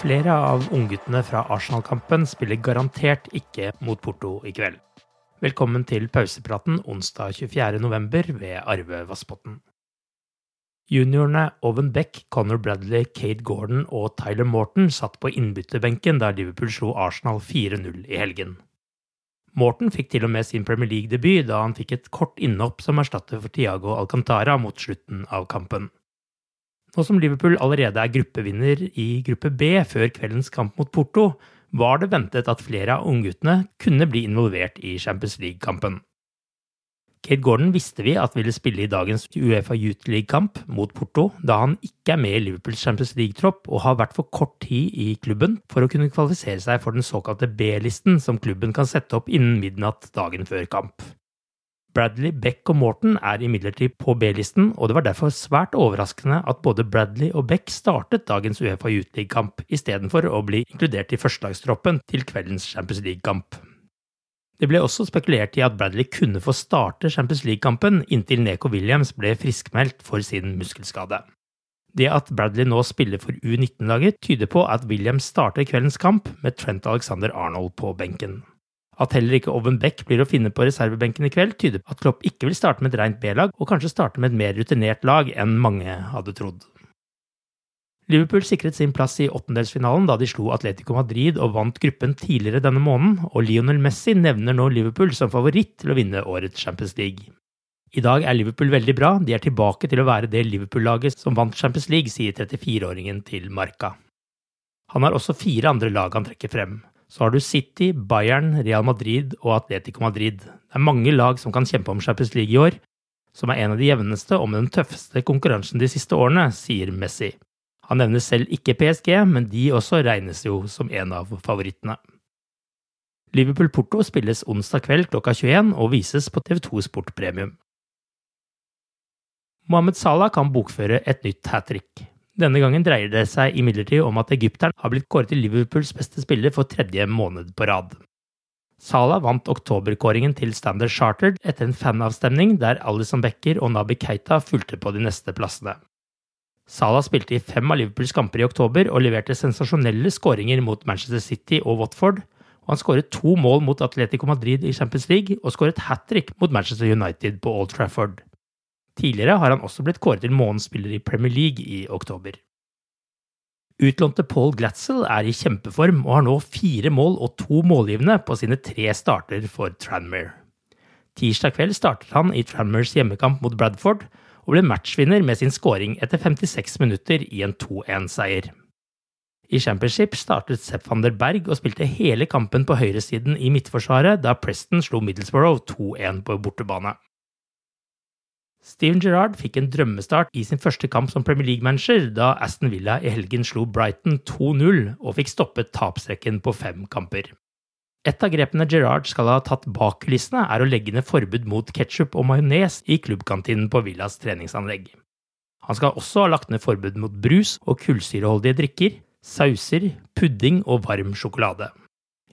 Flere av ungguttene fra Arsenal-kampen spiller garantert ikke mot Porto i kveld. Velkommen til pausepraten onsdag 24.11. ved Arve Vassbotn. Juniorene Oven Beck, Conor Bradley, Kate Gordon og Tyler Morton satt på innbytterbenken da Liverpool slo Arsenal 4-0 i helgen. Morton fikk til og med sin Premier League-debut da han fikk et kort innhopp som erstatter for Tiago Alcantara mot slutten av kampen. Nå som Liverpool allerede er gruppevinner i gruppe B før kveldens kamp mot Porto, var det ventet at flere av ungguttene kunne bli involvert i Champions League-kampen. Kate Gordon visste vi at ville spille i dagens Uefa Youth League-kamp mot Porto, da han ikke er med i Liverpools Champions League-tropp og har vært for kort tid i klubben for å kunne kvalifisere seg for den såkalte B-listen som klubben kan sette opp innen midnatt dagen før kamp. Bradley, Beck og Morton er imidlertid på B-listen, og det var derfor svært overraskende at både Bradley og Beck startet dagens Uefa Youth League-kamp istedenfor å bli inkludert i førstelagstroppen til kveldens Champions League-kamp. Det ble også spekulert i at Bradley kunne få starte Champions League-kampen inntil Neko Williams ble friskmeldt for sin muskelskade. Det at Bradley nå spiller for U19-laget, tyder på at Williams starter kveldens kamp med Trent Alexander Arnold på benken. At heller ikke Oven Beck blir å finne på reservebenken i kveld, tyder på at Klopp ikke vil starte med et rent B-lag, og kanskje starte med et mer rutinert lag enn mange hadde trodd. Liverpool sikret sin plass i åttendelsfinalen da de slo Atletico Madrid og vant gruppen tidligere denne måneden, og Lionel Messi nevner nå Liverpool som favoritt til å vinne årets Champions League. I dag er Liverpool veldig bra, de er tilbake til å være det Liverpool-laget som vant Champions League, sier 34-åringen til Marca. Han har også fire andre lag han trekker frem. Så har du City, Bayern, Real Madrid og Atletico Madrid. Det er mange lag som kan kjempe om Champions League i år, som er en av de jevneste og med den tøffeste konkurransen de siste årene, sier Messi. Han nevner selv ikke PSG, men de også regnes jo som en av favorittene. Liverpool-Porto spilles onsdag kveld klokka 21 og vises på TV2 Sport Premium. Mohammed Salah kan bokføre et nytt hat trick. Denne gangen dreier det seg imidlertid om at egypteren har blitt kåret til Liverpools beste spiller for tredje måned på rad. Salah vant oktoberkåringen til Standard Chartered etter en fanavstemning der Alison Becker og Nabi Keita fulgte på de neste plassene. Salah spilte i fem av Liverpools kamper i oktober og leverte sensasjonelle skåringer mot Manchester City og Watford, og han skåret to mål mot Atletico Madrid i Champions League og skåret hat trick mot Manchester United på Old Trafford. Tidligere har han også blitt kåret til månedens spiller i Premier League i oktober. Utlånte Paul Glatzel er i kjempeform og har nå fire mål og to målgivende på sine tre starter for Tranmere. Tirsdag kveld startet han i Tranmeres hjemmekamp mot Bradford, og ble matchvinner med sin scoring etter 56 minutter i en 2-1-seier. I Championship startet Sepp van der Berg og spilte hele kampen på høyresiden i midtforsvaret da Preston slo Middlesbrough 2-1 på bortebane. Steven Gerrard fikk en drømmestart i sin første kamp som Premier League-manager da Aston Villa i helgen slo Brighton 2-0 og fikk stoppet tapsrekken på fem kamper. Et av grepene Gerrard skal ha tatt bak kulissene, er å legge ned forbud mot ketsjup og majones i klubbkantinen på Villas treningsanlegg. Han skal også ha lagt ned forbud mot brus og kullsyreholdige drikker, sauser, pudding og varm sjokolade.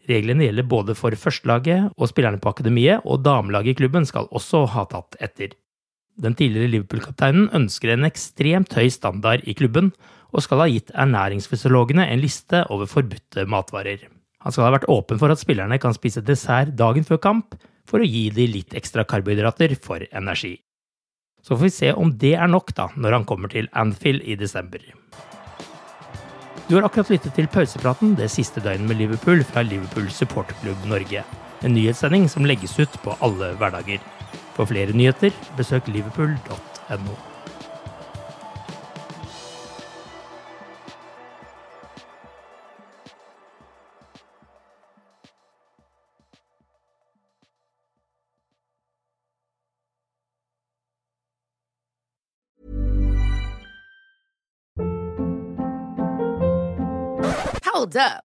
Reglene gjelder både for førstelaget og spillerne på akademiet, og damelaget i klubben skal også ha tatt etter. Den tidligere Liverpool-kapteinen ønsker en ekstremt høy standard i klubben, og skal ha gitt ernæringsfysiologene en liste over forbudte matvarer. Han skal ha vært åpen for at spillerne kan spise dessert dagen før kamp, for å gi de litt ekstra karbohydrater for energi. Så får vi se om det er nok da, når han kommer til Anfield i desember. Du har akkurat lyttet til pausepraten det siste døgnet med Liverpool fra Liverpool supporterklubb Norge. En nyhetssending som legges ut på alle hverdager. For flere nyheter, besøk liverpool.no. Hold up.